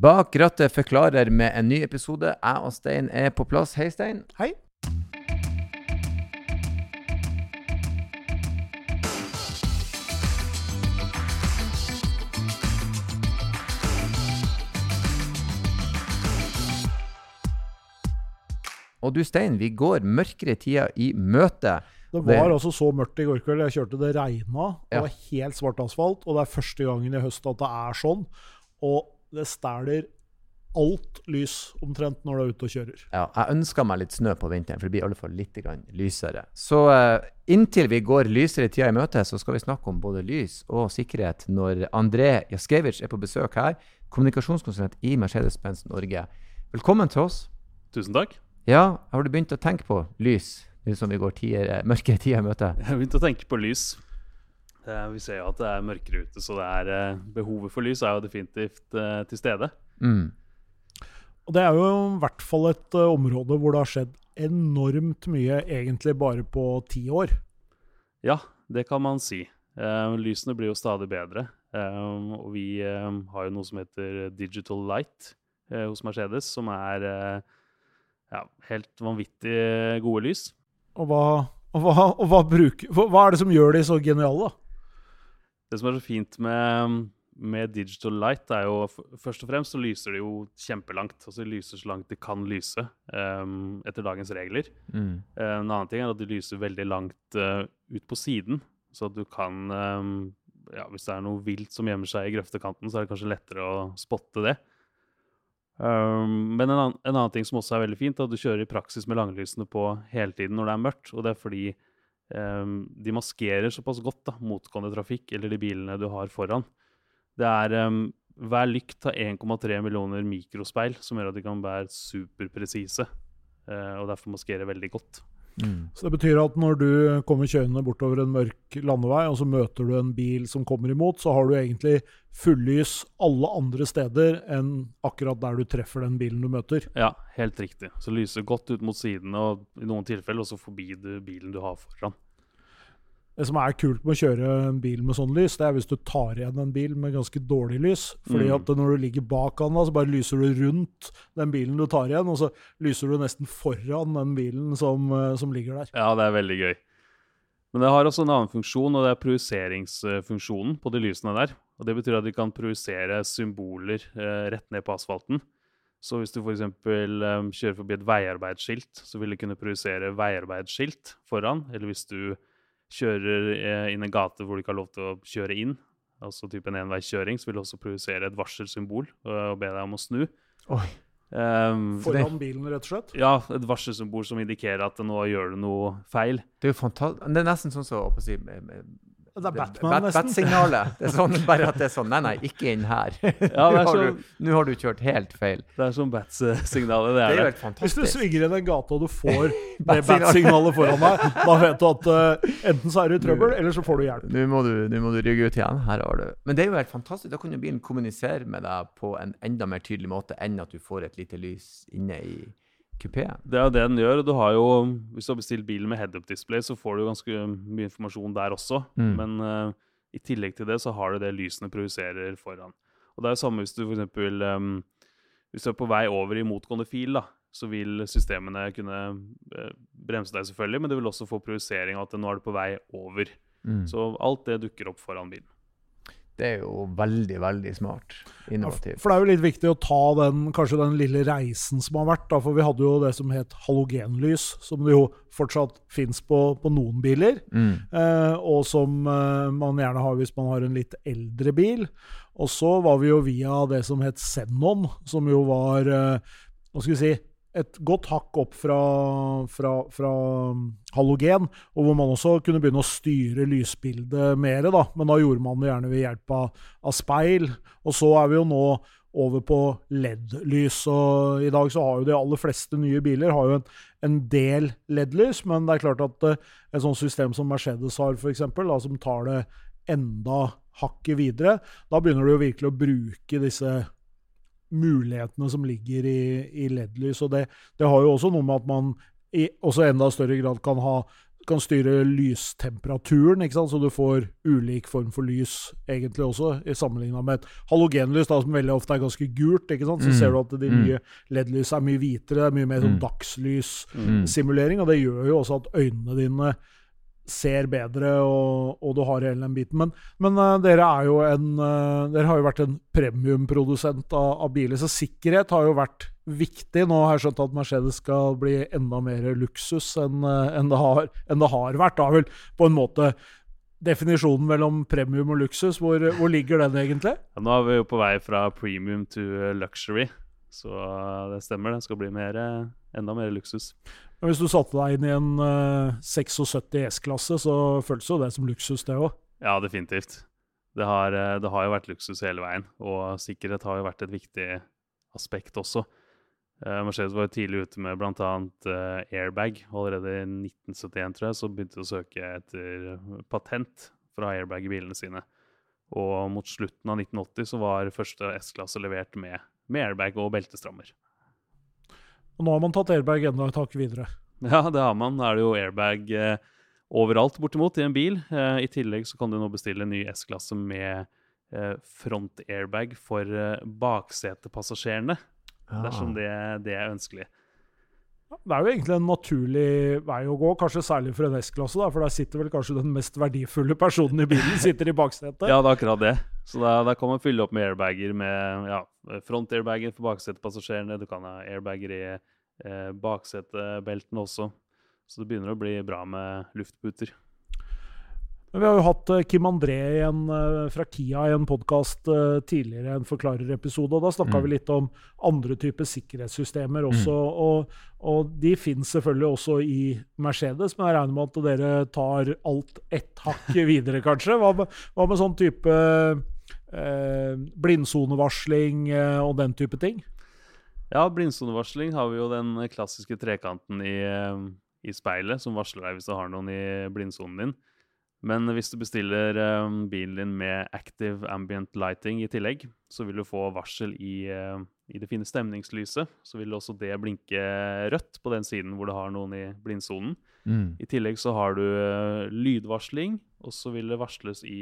Bak rattet forklarer med en ny episode. Jeg og Stein er på plass. Hei, Stein. Hei. Og du, Stein, vi går mørkere tider i møte. Det Det- var altså så mørkt i går kveld. Jeg kjørte det regna. Det Ja. var helt svart asfalt. Og det er første gangen i høst at det er sånn. Og det stjeler alt lys omtrent når du er ute og kjører. Ja, jeg ønsker meg litt snø på vinteren, for det blir i alle fall litt grann lysere. Så uh, inntil vi går lysere tida i møte, så skal vi snakke om både lys og sikkerhet når André Jaskevic er på besøk her, kommunikasjonskonsulent i Mercedes-Benz Norge. Velkommen til oss. Tusen takk. Ja, har du begynt å tenke på lys nå som vi går tider, mørkere tider i møte? Jeg har begynt å tenke på lys. Eh, Vi ser jo at det er mørkere ute, så det er, eh, behovet for lys er jo definitivt eh, til stede. Mm. Og det er jo i hvert fall et område hvor det har skjedd enormt mye, egentlig bare på ti år. Ja, det kan man si. Eh, lysene blir jo stadig bedre. Eh, og vi har jo noe som heter Digital Light eh, hos Mercedes, som er ja, helt vanvittig gode lys. Og hva, og hva, og hva, bruker, hva er det som gjør de så geniale? da? Det som er så fint med, med Digital Light, er jo først og fremst så lyser det jo kjempelangt. Altså de lyser så langt det kan lyse um, etter dagens regler. Mm. Eh, En annen ting er at de lyser veldig langt uh, ut på siden, så at du kan um, ja, Hvis det er noe vilt som gjemmer seg i grøftekanten, så er det kanskje lettere å spotte det. Um, men en annen, en annen ting som også er veldig fint, er at du kjører i praksis med langlysene på hele tiden når det er mørkt. Og det er fordi um, de maskerer såpass godt da, motgående trafikk eller de bilene du har foran. Det er um, Hver lykt har 1,3 millioner mikrospeil, som gjør at de kan være superpresise. Uh, og derfor maskerer veldig godt. Mm. Så det betyr at når du kommer kjørende bortover en mørk landevei, og så møter du en bil som kommer imot, så har du egentlig fullys alle andre steder enn akkurat der du treffer den bilen du møter. Ja, helt riktig. Så lyser godt ut mot sidene, og i noen tilfeller også forbi du, bilen du har foran. Det som er kult med å kjøre en bil med sånn lys, det er hvis du tar igjen en bil med ganske dårlig lys. Fordi Mm. at når du ligger bak han, så bare lyser du rundt den bilen du tar igjen, og så lyser du nesten foran den bilen som, eh, som ligger der. Ja, det er veldig gøy. Men det har også en annen funksjon, og det er projiseringsfunksjonen på de lysene der. Og Det betyr at de kan projisere symboler eh, rett ned på asfalten. Så hvis du f.eks. Eh, kjører forbi et veiarbeidsskilt, så vil det kunne projisere veiarbeidsskilt foran. Eller hvis du kjører eh, inn en gate hvor du ikke har lov til å kjøre inn, altså type en enveiskjøring, så vil det også produsere et varselsymbol eh, og be deg om å snu. Oi. Um, Foran bilen, rett og slett. ja, et varselsymbol som indikerer at nå gjør du noe feil. Det er jo fantastisk. Det er nesten sånn som å si, med- med- Det er Batman, Bat- nesten. Bat-signalet. Det er sånn, bare at det er sånn Nei, nei, ikke inn her. Ja, Nå har, så- du, nå har du kjørt helt feil. Det er som Bats-signalet, det Det er jo det. fantastisk. Hvis du svinger inn en gate og du får det Bat-signal. bat-signalet foran deg, da vet du at uh, enten så er du i trøbbel, eller så får du hjelp. Nå må du, nå må du rygge ut igjen. Her har du. Men det er jo helt fantastisk. Da kan jo bilen kommunisere med deg på en enda mer tydelig måte enn at du får et lite lys inne i kupeen. Det er jo det den gjør. du har jo, Hvis du har bestilt bilen med head-up-display, så får du ganske mye informasjon der også. Mm. Men uh, i tillegg til det så har du det lysene projiserer foran. Og det er jo samme hvis du f.eks. Um, hvis du er på vei over i motgående fil, da, så vil systemene kunne eh, bremse deg, selvfølgelig, men det vil også få projisering av at nå er du på vei over. Mm. Så alt det dukker opp foran bilen. Det er jo veldig, veldig smart. Ja, Innovativt. For det er jo litt viktig å ta den, kanskje den lille reisen som har vært. Da, for vi hadde jo det som het halogenlys, som det jo fortsatt fins på, på noen biler. Mm. Eh, og som eh, man gjerne har hvis man har en litt eldre bil. Og så var vi jo via det som het Xenon, som jo var eh, hva skal vi si, et godt hakk opp fra, fra, fra um, halogen, og hvor man også kunne begynne å styre lysbildet mer. Da. Men da gjorde man det gjerne ved hjelp av, av speil. Og så er vi jo nå over på LED-lys. og I dag så har jo de aller fleste nye biler har jo en, en del LED-lys, men det er klart at eh, et sånt system som Mercedes har, for da, som tar det enda hakket videre, da begynner du jo virkelig å bruke disse mulighetene som ligger i, i LED-lys. og det, det har jo også noe med at man i også enda større grad kan ha kan styre lystemperaturen, så du får ulik form for lys egentlig også, i sammenligna med et halogenlys, da, som veldig ofte er ganske gult. ikke sant? Så Mm. ser du at de Mm. nye LED-lysene er mye hvitere, det er mye mer sånn Mm. dagslyssimulering, og det gjør jo også at øynene dine ser bedre, og, og du har hele den biten. Men, men eh, dere er en eh, Dere har jo vært en premiumprodusent av, av biler, så sikkerhet har jo vært viktig. Nå har jeg skjønt at Mercedes skal bli enda mer luksus enn eh, enn det, har- det har vært. Da vel på en måte definisjonen mellom premium og luksus, hvor, hvor ligger den egentlig? Ja, nå er vi jo på vei fra premium to luxury, så det stemmer. Det skal bli mer, enda mer luksus. Men hvis du satte deg inn i en uh, 76 S-klasse, så føltes jo det som luksus, det òg. Ja, definitivt. Det har, eh, det har jo vært luksus hele veien, og sikkerhet har jo vært et viktig aspekt også. Uh, Mercedes var jo tidlig ute med bl.a. Uh, airbag. Allerede i 1971 tror jeg, så begynte de å søke etter patent for å ha airbag i bilene sine. Og mot slutten av 1980 så var første S-klasse levert med, med airbag og beltestrammer. Og nå har man tatt airbag enda et hakk videre. Ja, det har man. Da er det jo airbag eh, overalt, bortimot, i en bil. Eh, I tillegg så kan du nå bestille en ny S-klasse med eh, front-airbag for eh, baksetepassasjerene, dersom det, det er ønskelig. Det er jo egentlig en naturlig vei å gå, kanskje særlig for en S-klasse, da, for der sitter vel kanskje den mest verdifulle personen i bilen sitter i baksetet. Ja, det er akkurat det. Så da kan man fylle opp med airbager med ja, front-airbager for baksetepassasjerene. Du kan ha airbager i eh, baksetebeltene også. Så det begynner å bli bra med luftputer. Men vi har jo hatt eh, Kim André igjen, eh, fra Kia i en podkast tidligere, en forklarerepisode, og da snakka Mm. vi litt om andre typer sikkerhetssystemer også. Og, og de finnes selvfølgelig også i Mercedes, men jeg regner med at dere tar alt ett hakk videre, kanskje? Hva med, hva med sånn type eh, blindsonevarsling eh, og den type ting? Ja, blindsonevarsling har vi jo den klassiske trekanten i, eh, i speilet som varsler deg hvis du har noen i blindsonen din. Men hvis du bestiller eh, bilen din med active ambient lighting i tillegg, så vil du få varsel i, eh, i det fine stemningslyset. Så vil også det blinke rødt på den siden hvor du har noen i blindsonen. Mm. I tillegg så har du eh, lydvarsling, og så vil det varsles i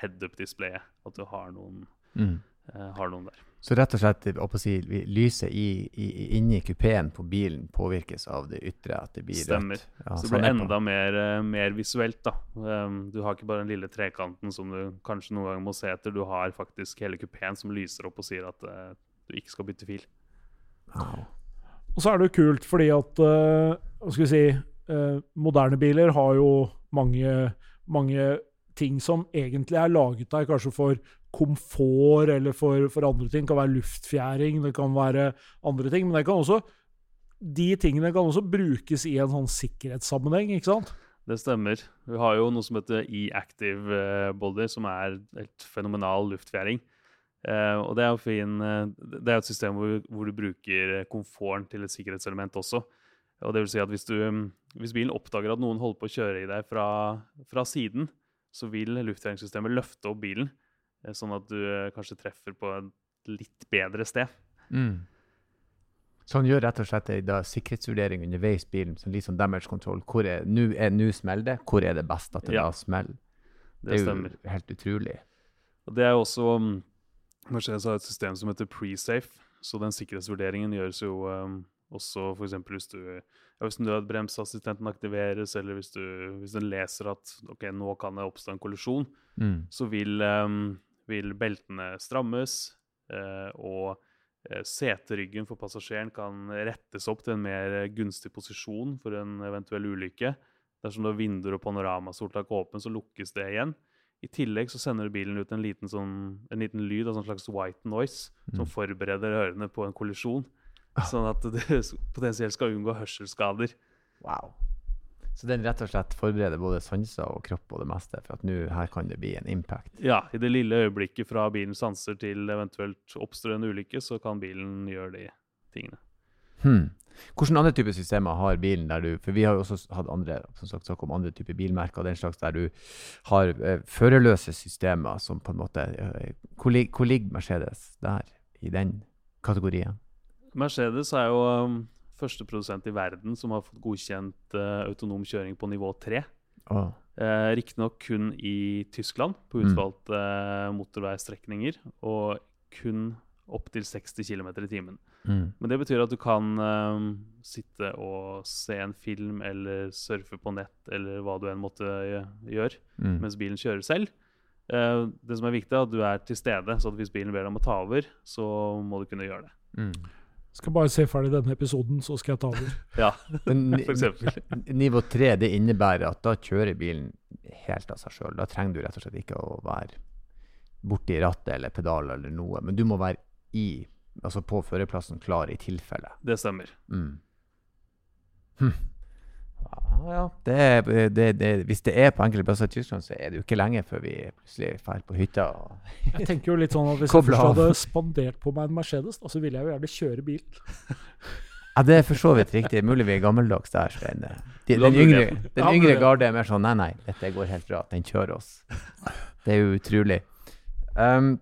head-up-displayet at du har noen, Mm. har noen der. Så rett og slett å si, lyset i, i, inni kupeen på bilen påvirkes av det ytre, at det blir Stemmer. rødt. Ja, Så det blir enda mer, eh, mer visuelt, da. Um, du har ikke bare den lille trekanten som du kanskje noen ganger må se etter. Du har faktisk hele kupeen som lyser opp og sier at eh, du ikke skal bytte fil. Wow. Og så er det jo kult fordi at uh, Hva skal vi si uh, Moderne biler har jo mange, mange ting som egentlig er laget der kanskje for komfort eller for, for andre ting. Det kan være luftfjæring, det kan være andre ting. Men det kan også de tingene kan også brukes i en sånn sikkerhetssammenheng, ikke sant? Det stemmer. Vi har jo noe som heter E-Active eh, Body, som er helt fenomenal luftfjæring. Eh, og det er jo fin eh, Det er et system hvor, hvor du bruker komforten til et sikkerhetselement også. Og det vil si at hvis, du, hvis bilen oppdager at noen holder på å kjøre i deg fra, fra siden, så vil luftfjæringssystemet løfte opp bilen, sånn at du eh, kanskje treffer på et litt bedre sted. Mm. Så han gjør rett og slett en sikkerhetsvurdering underveis bilen, som litt sånn damage control. Hvor er nå er- smeller det? Hvor er det best at det Ja. da smeller? Det Det er jo helt utrolig. Og det er jo også Mercedes har et system som heter pre-safe, så den sikkerhetsvurderingen gjøres jo um, også f.eks. hvis du ja, hvis nødbremsassistenten aktiveres, eller hvis, du, hvis den leser at ok, nå kan det oppstå en kollisjon, Mm. så vil, um, vil beltene strammes, eh, og eh, seteryggen for passasjeren kan rettes opp til en mer gunstig posisjon for en eventuell ulykke. Dersom du har vinduer og panoramasoltak åpne, så lukkes det igjen. I tillegg så sender bilen ut en liten, sånn, en liten lyd, altså en slags white noise, som Mm. forbereder ørene på en kollisjon. Ah. Sånn at du potensielt skal unngå hørselsskader. Wow. Så den rett og slett forbereder både sanser og kropp og det meste for at nå her kan det bli en impact. Ja, i det lille øyeblikket fra bilen sanser til eventuelt oppstår en ulykke, så kan bilen gjøre de tingene. Hmm. Hvilke andre typer systemer har bilen der du For vi har jo også hatt andre som sagt, snakk om andre typer bilmerker og den slags der du har eh, førerløse systemer som på en måte eh, hvor, ligger Mercedes der, i den kategorien? Mercedes er jo um, første produsent i verden som har fått godkjent uh, autonom kjøring på nivå 3. Oh. Eh, Riktignok kun i Tyskland, på Mm. utvalgte eh, motorveistrekninger. Og kun opptil 60 km i timen. Mm. Men det betyr at du kan eh, sitte og se en film eller surfe på nett eller hva du enn måtte gjøre Mm. mens bilen kjører selv. Eh, det som er viktig, er at du er til stede, så hvis bilen ber deg om å ta over, så må du kunne gjøre det. Mm. Skal bare se ferdig denne episoden, så skal jeg ta over. Ja, for eksempel. nivå tre det innebærer at da kjører bilen helt av seg sjøl. Da trenger du rett og slett ikke å være borti rattet eller pedaler eller noe. Men du må være i, altså på førerplassen klar i tilfelle. Det stemmer. Mm. Hm. Ja, ja. Det, er- det, det, hvis det er på enkelte plasser i Tyskland, så er det jo ikke lenge før vi plutselig drar på hytta. Og Jeg tenker jo litt sånn at Hvis jeg først hadde spandert på meg en Mercedes, da, så ville jeg jo gjerne kjøre bil. ja, det er for så vidt riktig. Mulig vi er gammeldags der. Den, De, den yngre, den yngre garde er mer sånn nei, nei, dette går helt bra. Den kjører oss. Det er jo utrolig. Um,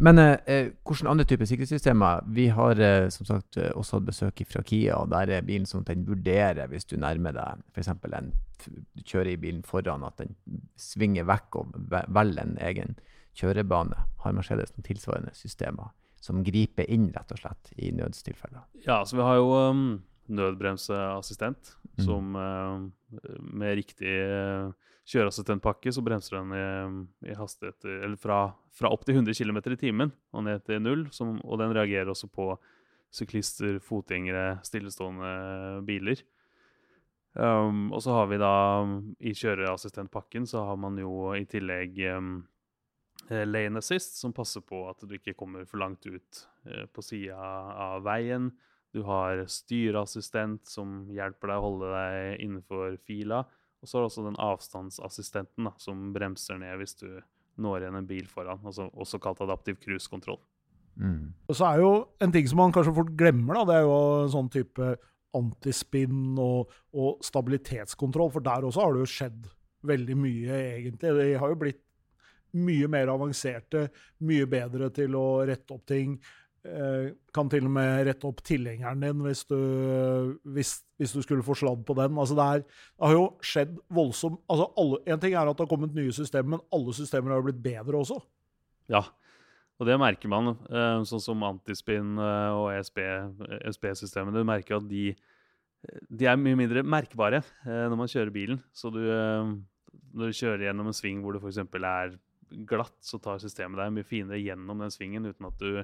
men eh, eh, hvilke andre typer sikkerhetssystemer? Vi har eh, som sagt eh, også hatt besøk fra Kia, og der er bilen sånn at den vurderer hvis du nærmer deg f.eks. en du kjører i bilen foran, at den svinger vekk og velger en egen kjørebane. Har Mercedes noen tilsvarende systemer som griper inn rett og slett i nødstilfeller? Ja, så vi har jo um, nødbremseassistent, Mm. som uh, med riktig uh, kjøreassistentpakke så bremser den i, i hastigheter eller fra, fra opp til 100 km i timen og ned til null. Som, og den reagerer også på syklister, fotgjengere, stillestående biler. Um, og så har vi da i kjøreassistentpakken så har man jo i tillegg um, eh, lane assist, som passer på at du ikke kommer for langt ut uh, på sida av veien. Du har styreassistent som hjelper deg å holde deg innenfor fila. Og så er det også den avstandsassistenten da, som bremser ned hvis du når igjen en bil foran. Altså, også kalt adaptiv cruisekontroll. Mm. Og så er jo en ting som man kanskje fort glemmer, da, det er jo sånn type antispinn og, og stabilitetskontroll, for der også har det jo skjedd veldig mye, egentlig. De har jo blitt mye mer avanserte, mye bedre til å rette opp ting. Eh, kan til og med rette opp tilhengeren din hvis du, hvis, hvis du skulle få sladd på den. Altså det, er, det har jo skjedd voldsomt altså alle, En ting er at det har kommet nye systemer, men alle systemer har jo blitt bedre også. Ja, og det merker man, eh, sånn som Antispin og og ESP-systemet. Du merker at de, de er mye mindre merkbare eh, når man kjører bilen. Så du, eh, når du kjører gjennom en sving hvor det f.eks. er glatt, så tar systemet deg mye finere gjennom den svingen uten at du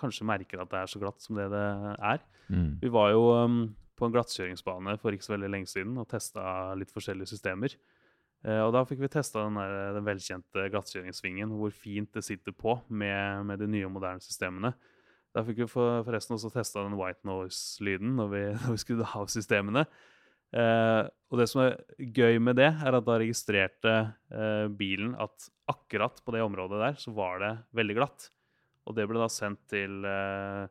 kanskje merker at det er så glatt som det det er. Mm. Vi var jo um, på en glattkjøringsbane for ikke så veldig lenge siden og testa litt forskjellige systemer. Uh, og da fikk vi testa den, der- den velkjente glattkjøringssvingen, hvor fint det sitter på med, med de nye og moderne systemene. Da fikk vi for, forresten også testa den white noise-lyden når, når vi skrudde av systemene. Uh, og det som er gøy med det, er at da registrerte uh, bilen at akkurat på det området der så var det veldig glatt. Og det ble da sendt til eh,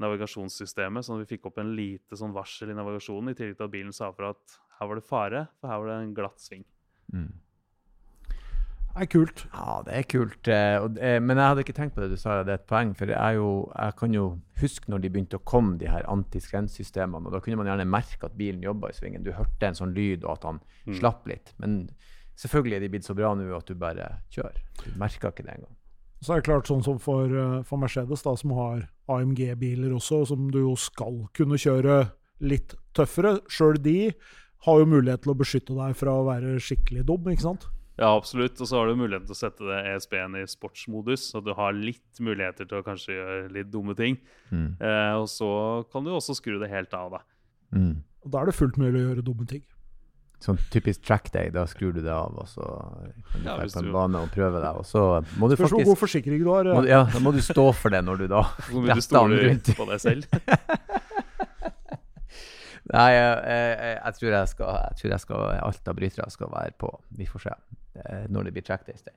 navigasjonssystemet, sånn at vi fikk opp en lite sånn varsel i navigasjonen, i tillegg til at bilen sa fra at her var det fare, for her var det en glatt sving. Mm. Det er kult. Ja, det er kult. eh, eh, men jeg hadde ikke tenkt på det du sa, det er et poeng. For det er jo, jeg kan jo huske når de begynte å komme, de her antiskrensystemene. Og da kunne man gjerne merke at bilen jobba i svingen. Du hørte en sånn lyd, og at han Mm. slapp litt. Men selvfølgelig er de blitt så bra nå at du bare kjører. Du merker ikke det engang. Så er det klart sånn som for, eh, for Mercedes, da, som har AMG-biler også, som du jo skal kunne kjøre litt tøffere. Sjøl de har jo mulighet til å beskytte deg fra å være skikkelig dum, ikke sant? Ja, absolutt. Og så har du muligheten til å sette det ESB-en i sportsmodus, så du har litt muligheter til å kanskje gjøre litt dumme ting. Mm. Eh, og så kan du også skru det helt av, da. Mm. Og Da er det fullt mulig å gjøre dumme ting. Sånn typisk track day, da skrur du det av, og så kan du Ja, på en du- bane og prøve deg. Og så må du Spørs hvor god forsikring du har. må. Ja, da må du stå for det når du da detter den rundt. på deg selv. Nei, jeg, jeg, jeg, tror jeg skal, jeg tror jeg skal alt av brytere skal være på. Vi får se eh, når det blir track day. Det,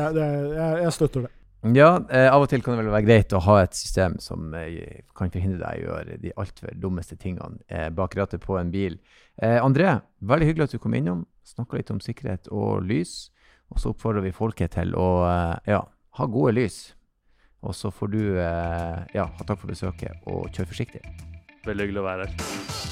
er- det, er- jeg, jeg støtter det. Ja, eh, av og til kan det vel være greit å ha et system som eh, kan forhindre deg i å gjøre de altfor dummeste tingene eh, bak rattet på en bil. André, veldig hyggelig at du kom innom. Snakka litt om sikkerhet og lys. Og så oppfordrer vi folket til å ja, ha gode lys. Og så får du ja, ha takk for besøket og kjør forsiktig. Veldig hyggelig å være her.